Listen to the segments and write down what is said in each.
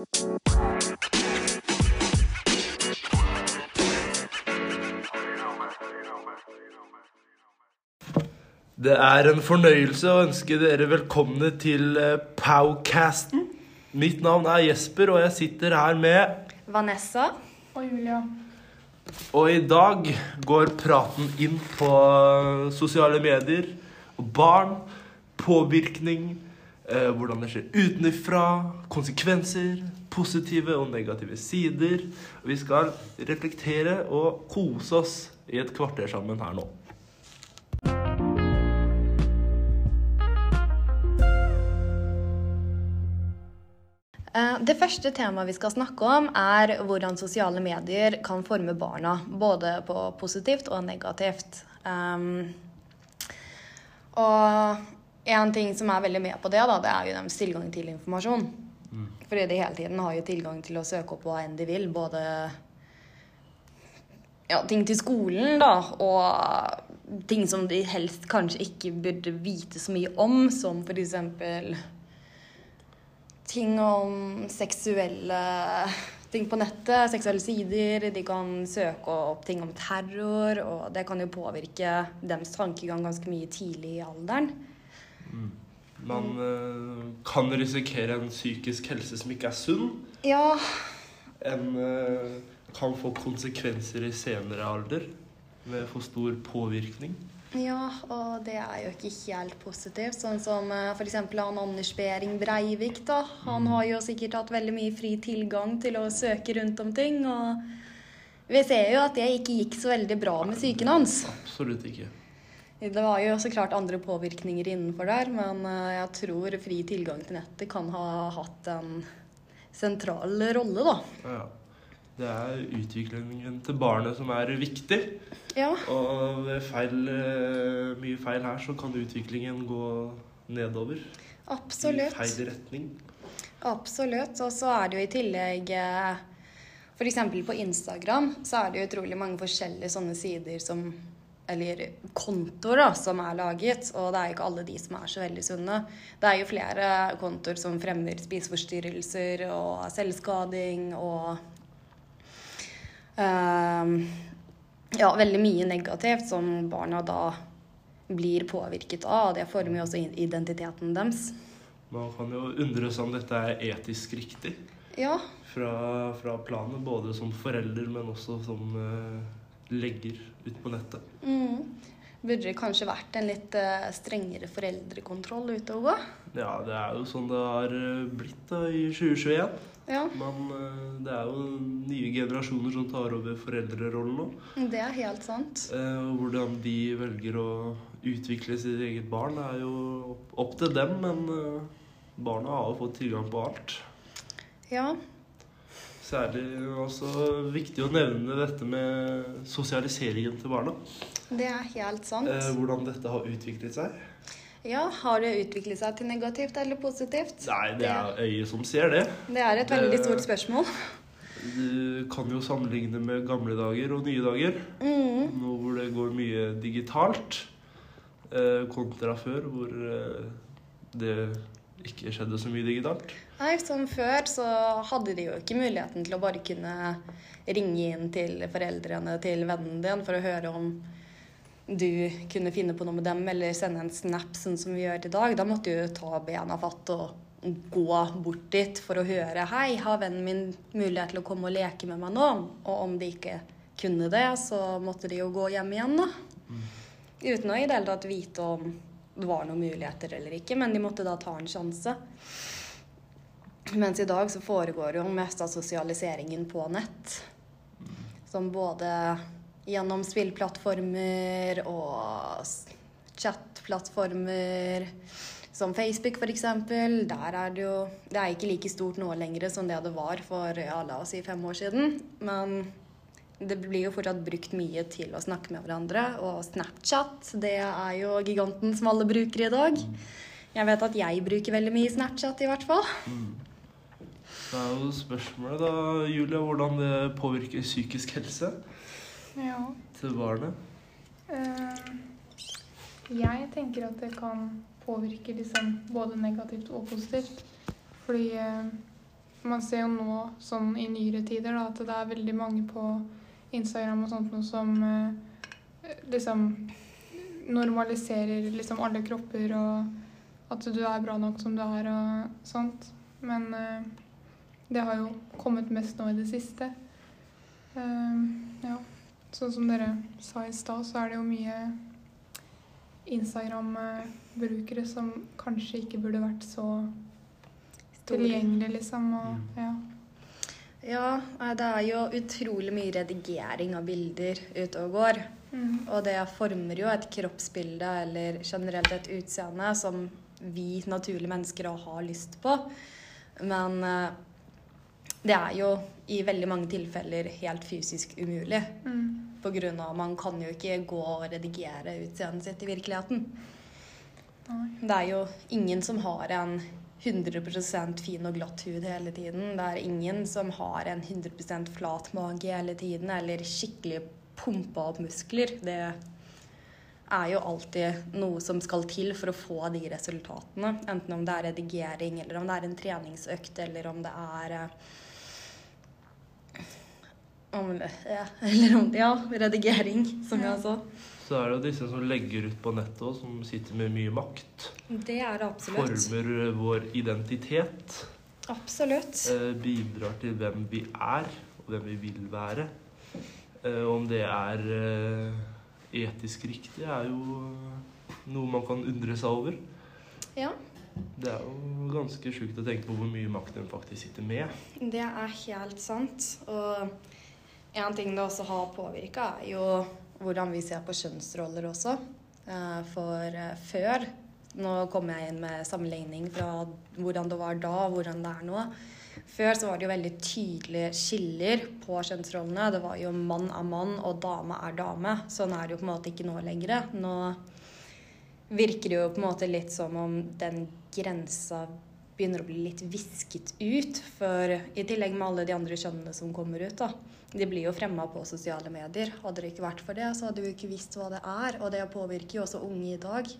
Det er en fornøyelse å ønske dere velkomne til eh, Powcasten. Mitt navn er Jesper, og jeg sitter her med Vanessa. Og Julia. Og i dag går praten inn på eh, sosiale medier, barn, påvirkning, eh, hvordan det skjer utenfra, konsekvenser, positive og negative sider. Vi skal reflektere og kose oss i et kvarter sammen her nå. Eh, Det første temaet vi skal snakke om, er hvordan sosiale medier kan forme barna. Både på positivt og negativt. Um, og en ting som er veldig med på det, da, det er jo deres tilgang til informasjon. Fordi de hele tiden har jo tilgang til å søke opp hva enn de vil. Både ja, ting til skolen, da, og ting som de helst kanskje ikke burde vite så mye om, som for eksempel ting om seksuelle ting på nettet, seksuelle sider. De kan søke opp ting om terror, og det kan jo påvirke deres tankegang ganske mye tidlig i alderen. Man eh, kan risikere en psykisk helse som ikke er sunn. Ja, En eh, kan få konsekvenser i senere alder ved for stor påvirkning. ja, og det er jo ikke helt positivt. Sånn som eh, eksempel han Anders Behring Breivik, da. Han har jo sikkert hatt veldig mye fri tilgang til å søke rundt om ting, og vi ser jo at det ikke gikk så veldig bra med psyken hans. Absolutt ikke. Det var jo så klart andre påvirkninger innenfor der, men eh, jeg tror fri tilgang til nettet kan ha hatt en sentral rolle, da. Ja. Det er utviklingen til barnet som er viktig. Ja, Og ved feil, eh, mye feil her, så kan utviklingen gå nedover. I feil retning. Absolutt. Og så er det jo i tillegg F.eks. på Instagram så er det jo utrolig mange forskjellige sånne sider som eller kontoer da, som er laget, og det er jo ikke alle de som er så veldig sunne. Det er jo flere kontoer som fremmer spiseforstyrrelser og selvskading og ehm, ja, veldig mye negativt som barna da blir påvirket av, og det former jo også identiteten deres. Man kan jo undre seg om dette er etisk riktig Ja, fra, fra planet, både som forelder, men også som eh, legger ut på nettet. Mm. Burde det kanskje vært en litt eh, strengere foreldrekontroll ute og gå? Ja, det er jo sånn det har eh, blitt da i 2021. Ja, Men eh, det er jo nye generasjoner som tar over foreldrerollen nå. det er helt sant. Og hvordan de velger å utvikle sitt eget barn, er jo opp- til dem. Men barna har jo fått tilgang på alt. Ja, Særlig også viktig å nevne dette med sosialiseringen til barna. det er helt sant. Eh, hvordan dette har utviklet seg. Ja, Har det utviklet seg til negativt eller positivt? Nei, det er øyet som ser det. Det er et Det- veldig stort spørsmål. Du kan jo sammenligne med gamle dager og nye dager. Mm. Nå hvor det går mye digitalt, eh, kontra før hvor eh, det ikke skjedde så mye digitalt. Nei, som før så hadde de jo ikke muligheten til å bare kunne ringe inn til foreldrene til vennen din for å høre om du kunne finne på noe med dem, eller sende en snap sånn som vi gjør i dag. Da måtte du ta bena fatt og gå bort dit for å høre Hei, har vennen min mulighet til å komme og leke med meg nå? Og om de ikke kunne det, så måtte de jo gå hjem igjen, da. Uten å i det hele tatt vite om det var noen muligheter eller ikke, men de måtte da ta en sjanse. Mens i dag så foregår jo mest av sosialiseringen på nett. Som både gjennom spillplattformer og chatplattformer som Facebook f.eks. Der er det jo Det er ikke like stort nå lenger som det det var for ja, la oss si fem år siden. Men det blir jo fortsatt brukt mye til å snakke med hverandre. Og Snapchat, det er jo giganten som alle bruker i dag. Jeg vet at jeg bruker veldig mye Snapchat, i hvert fall. Det er jo spørsmålet da, Julie, hvordan det påvirker psykisk helse Ja. til barnet. Eh, jeg tenker at det kan påvirke liksom både negativt og positivt. Fordi eh, man ser jo nå, sånn i nyere tider, da, at det er veldig mange på Instagram og sånt noe som eh, liksom normaliserer liksom alle kropper og at du er bra nok som du er og sånt. Men det har jo kommet mest nå i det siste. Eh, ja. Sånn som dere sa i stad, så er det jo mye Instagram-brukere som kanskje ikke burde vært så tilgjengelig, liksom. Og, Mm. ja. Ja, det er jo utrolig mye redigering av bilder ute og går. Mm. Og det former jo et kroppsbilde eller generelt et utseende som vi naturlige mennesker har lyst på. Men eh, det er jo i veldig mange tilfeller helt fysisk umulig. Mm. På grunn av man kan jo ikke gå og redigere utseendet sitt i virkeligheten. Nei. Det er jo ingen som har en 100% fin og glatt hud hele tiden. Det er ingen som har en 100% flat mage hele tiden, eller skikkelig pumpa opp muskler. Det er jo alltid noe som skal til for å få de resultatene. Enten om det er redigering, eller om det er en treningsøkt, eller om det er eh, om, ja, eller om, ja, redigering, som jeg sa. Så er det jo disse som legger ut på nettet òg, som sitter med mye makt. Det er det absolutt. Former eh, vår identitet. Absolutt. eh, Bidrar til hvem vi er, og hvem vi vil være. Eh, Om det er eh, etisk riktig, er jo noe man kan undre seg over. Ja. Det er jo ganske sjukt å tenke på hvor mye makt en faktisk sitter med. Det er helt sant. Og en ting det også har påvirka, er jo hvordan vi ser på kjønnsroller også. Eh, For eh, før Nå kommer jeg inn med sammenligning fra hvordan det var da og hvordan det er nå. Før så var det jo veldig tydelige skiller på kjønnsrollene. Det var jo mann er mann og dame er dame. Sånn er det jo på en måte ikke nå lenger. Nå virker det jo på en måte litt som om den grensa begynner å bli litt visket ut. For i tillegg med alle de andre kjønnene som kommer ut, da. De blir jo fremma på sosiale medier. Hadde det ikke vært for det, så hadde vi ikke visst hva det er. Og det påvirker jo også unge i dag.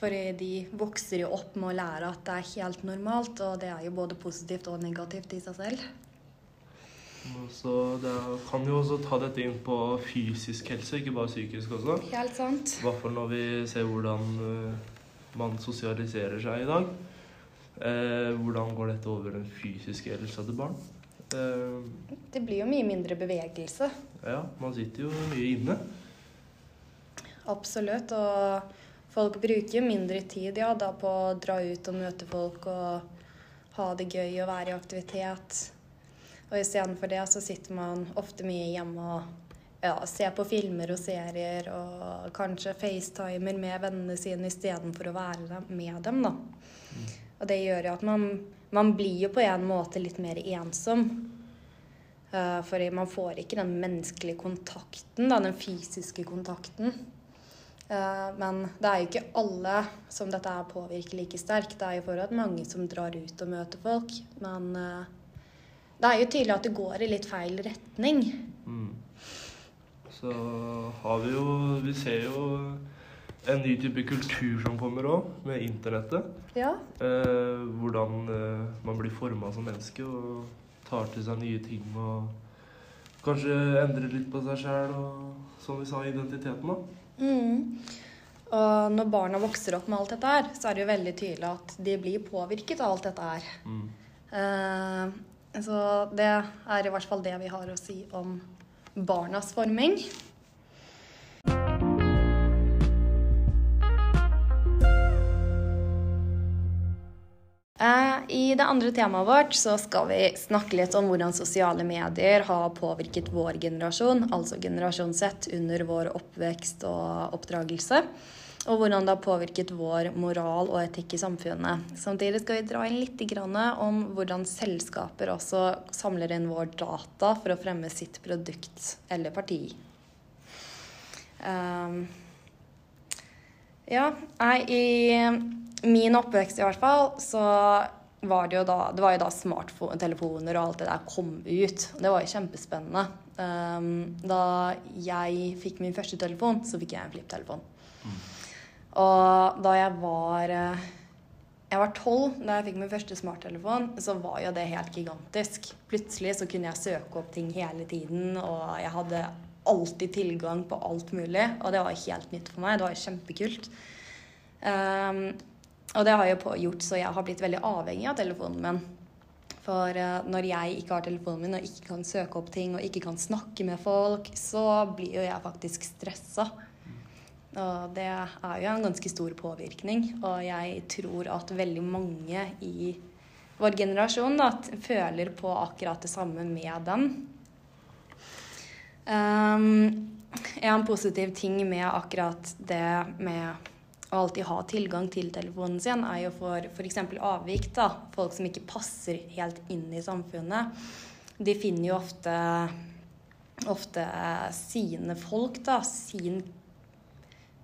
For de vokser jo opp med å lære at det er helt normalt, og det er jo både positivt og negativt i seg selv. Så det kan jo også ta dette inn på fysisk helse, ikke bare psykisk også. Helt sant. I hvert fall når vi ser hvordan eh, man sosialiserer seg i dag. Eh, hvordan går dette over den fysiske helsa til barn? Eh, Det blir jo mye mindre bevegelse. ja, man sitter jo mye inne. Absolutt. Og folk bruker mindre tid ja, da på å dra ut og møte folk og ha det gøy og være i aktivitet. Og istedenfor det så sitter man ofte mye hjemme og ja, ser på filmer og serier og kanskje facetimer med vennene sine istedenfor å være med dem, da. Og det gjør jo at man, man blir jo på en måte litt mer ensom. Uh, for man får ikke den menneskelige kontakten, da, den fysiske kontakten. Uh, Men det er jo ikke alle som dette her påvirker like sterkt. Det er jo fortsatt mange som drar ut og møter folk. Men uh, det er jo tydelig at det går i litt feil retning. Mm. Så har vi jo Vi ser jo en ny type kultur som kommer òg, med internettet. Ja. Eh, hvordan eh, man blir forma som menneske og tar til seg nye ting og kanskje endrer litt på seg sjæl og som vi sa, identiteten, da. Mm. Og når barna vokser opp med alt dette her, så er det jo veldig tydelig at de blir påvirket av alt dette her. Mm. Eh, så det er i hvert fall det vi har å si om barnas forming. Det andre temaet vårt så skal vi snakke litt om hvordan sosiale medier har påvirket vår generasjon, altså generasjon Z, under vår oppvekst og oppdragelse. Og hvordan det har påvirket vår moral og etikk i samfunnet. Samtidig skal vi dra inn litt om hvordan selskaper også samler inn vår data for å fremme sitt produkt eller parti. Um, ja, jeg i min oppvekst i hvert fall, så var det jo da Det var jo da smarttelefoner og alt det der kom ut. Det var jo kjempespennende. Um, da jeg fikk min første telefon, så fikk jeg en flipptelefon. Og da jeg var eh, jeg var tolv da jeg fikk min første smarttelefon, så var jo det helt gigantisk. Plutselig så kunne jeg søke opp ting hele tiden, og jeg hadde alltid tilgang på alt mulig. Og det var helt nytt for meg. Det var kjempekult. Um, og det har jo gjort så jeg har blitt veldig avhengig av telefonen min. For uh, når jeg ikke har telefonen min og ikke kan søke opp ting og ikke kan snakke med folk, så blir jo jeg faktisk stressa. Og det er jo en ganske stor påvirkning. Og jeg tror at veldig mange i vår generasjon da, føler på akkurat det samme med den. Um, en positiv ting med akkurat det med å alltid ha tilgang til telefonen sin, er jo for f.eks. avvik. da, Folk som ikke passer helt inn i samfunnet. De finner jo ofte, ofte sine folk, da, sin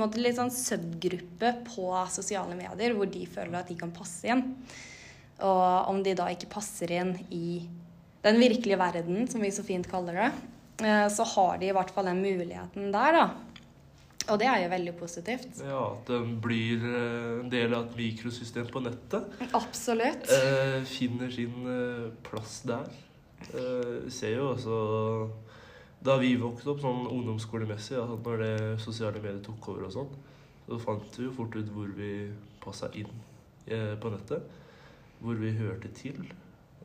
måte litt sånn subgruppe på sosiale medier hvor de føler at de kan passe inn. Og om de da ikke passer inn i den virkelige verden, som vi så fint kaller det, eh, så har de i hvert fall den muligheten der, da. Og det er jo veldig positivt. Ja, At den blir eh, en del av et mikrosystem på nettet. Absolutt. Eh, finner sin eh, plass der. Eh, ser jo også da vi vokste opp sånn ungdomsskolemessig, ja, når det sosiale medier tok over og sånn, så fant vi jo fort ut hvor vi passa inn eh, på nettet. Hvor vi hørte til.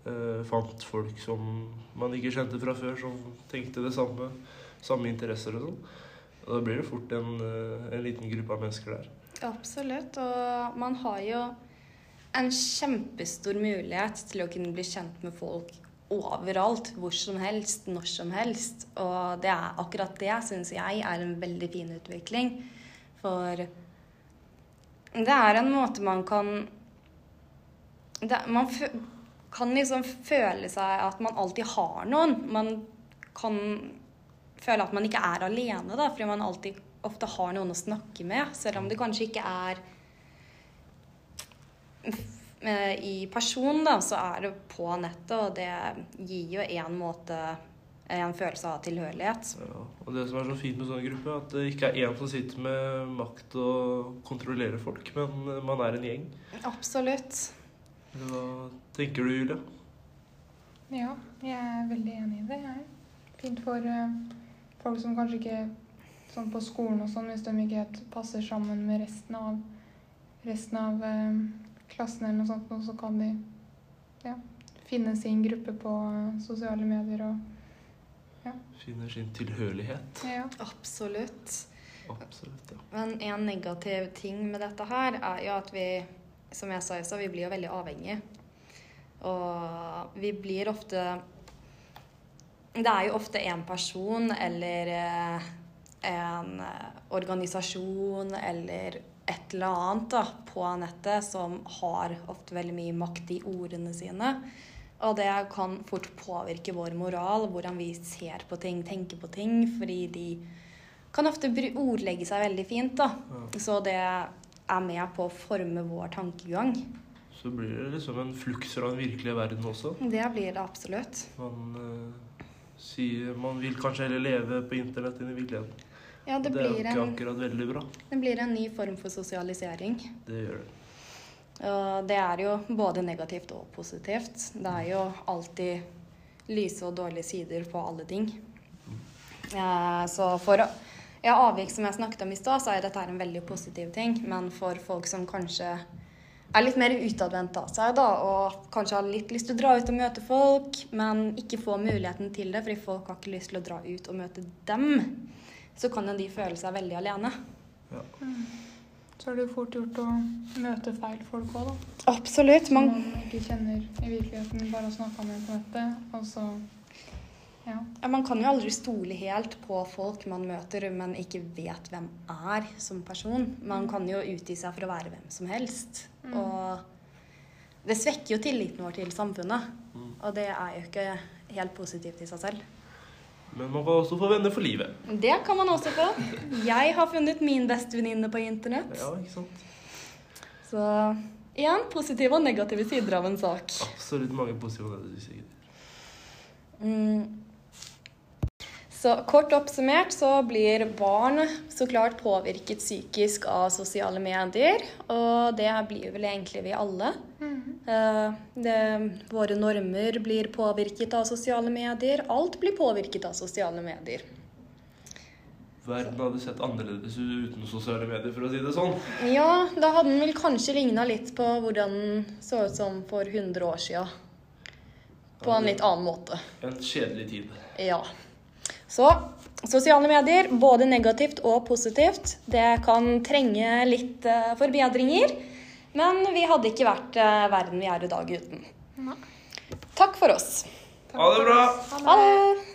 Eh, fant folk som man ikke kjente fra før, som tenkte det samme. Samme interesser og sånn. Og da blir det fort en, eh, en liten gruppe av mennesker der. Absolutt. Og man har jo en kjempestor mulighet til å kunne bli kjent med folk overalt, hvor som helst, når som helst. Og det er akkurat det syns jeg er en veldig fin utvikling. For det er en måte man kan det, Man kan liksom føle seg at man alltid har noen. Man kan føle at man ikke er alene, da, fordi man alltid ofte har noen å snakke med. Selv om det kanskje ikke er Eh, i person, da, så er det på nettet, og det gir jo en måte en følelse av tilhørighet. Ja, og det som er så fint med sånne grupper, at det ikke er én som sitter med makt og kontrollerer folk, men man er en gjeng. Absolutt. Hva tenker du, Julie? Ja, jeg er veldig enig i det. Jeg. Fint for uh, folk som kanskje ikke sånn på skolen og sånn, hvis de ikke helt passer sammen med resten av, resten av eh, klassen eller noe sånt, og så kan de ja, finne sin gruppe på sosiale medier og ja. Finner sin tilhørighet. Ja. Absolutt. Absolutt, ja. Men en negativ ting med dette her er jo at vi, som jeg sa i stad, vi blir jo veldig avhengige. Og vi blir ofte Det er jo ofte en person eller eh, en eh, organisasjon eller et eller annet da, på nettet som har ofte veldig mye makt i ordene sine. Og det kan fort påvirke vår moral, hvordan vi ser på ting, tenker på ting. Fordi de kan ofte ordlegge seg veldig fint. da. Ja. Så det er med på å forme vår tankegang. Så blir det liksom en flukt fra den virkelige verden også? Det blir det absolutt. Man, uh, sier, man vil kanskje heller leve på internett enn i virkeligheten. Ja, det, det er jo ikke en, akkurat veldig bra. Det blir en ny form for sosialisering. Det gjør det. Og det er jo både negativt og positivt. Det er jo alltid lyse og dårlige sider på alle ting. Eh, så for ja, avvik som jeg snakket om i stad, så er dette en veldig positiv ting. Men for folk som kanskje er litt mer utadvendt av seg, da, og kanskje har litt lyst til å dra ut og møte folk, men ikke får muligheten til det fordi folk har ikke lyst til å dra ut og møte dem, så kan jo de føle seg veldig alene. Ja. Mm. Så er det jo fort gjort å møte feil folk òg, da. Absolutt. Man, man ikke kjenner i virkeligheten, bare har snakka med på nettet. Og så ja. ja. Man kan jo aldri stole helt på folk man møter, men ikke vet hvem er som person. Man kan jo utgi seg for å være hvem som helst. Mm. Og det svekker jo tilliten vår til samfunnet. Mm. Og det er jo ikke helt positivt i seg selv. Men man kan også få venner for livet. Det kan man også få. Jeg har funnet min bestevenninne på internett. Ja, ikke sant? Så igjen positive og negative sider av en sak. Absolutt mange positive og negative sider. Mm. Så kort oppsummert så blir barn så klart påvirket psykisk av sosiale medier. Og det blir vel egentlig vi alle. Mm. det, våre normer blir påvirket av sosiale medier. Alt blir påvirket av sosiale medier. Verden hadde sett annerledes ut uten sosiale medier, for å si det sånn. Ja, da hadde den vel kanskje ligna litt på hvordan den så ut som for 100 år sia. På en litt annen måte. En kjedelig tid. Ja. Så sosiale medier, både negativt og positivt, det kan trenge litt eh, forbedringer. Men vi hadde ikke vært eh, verden vi er i dag uten. Nei. Takk for oss. Takk ha det bra. Ha det.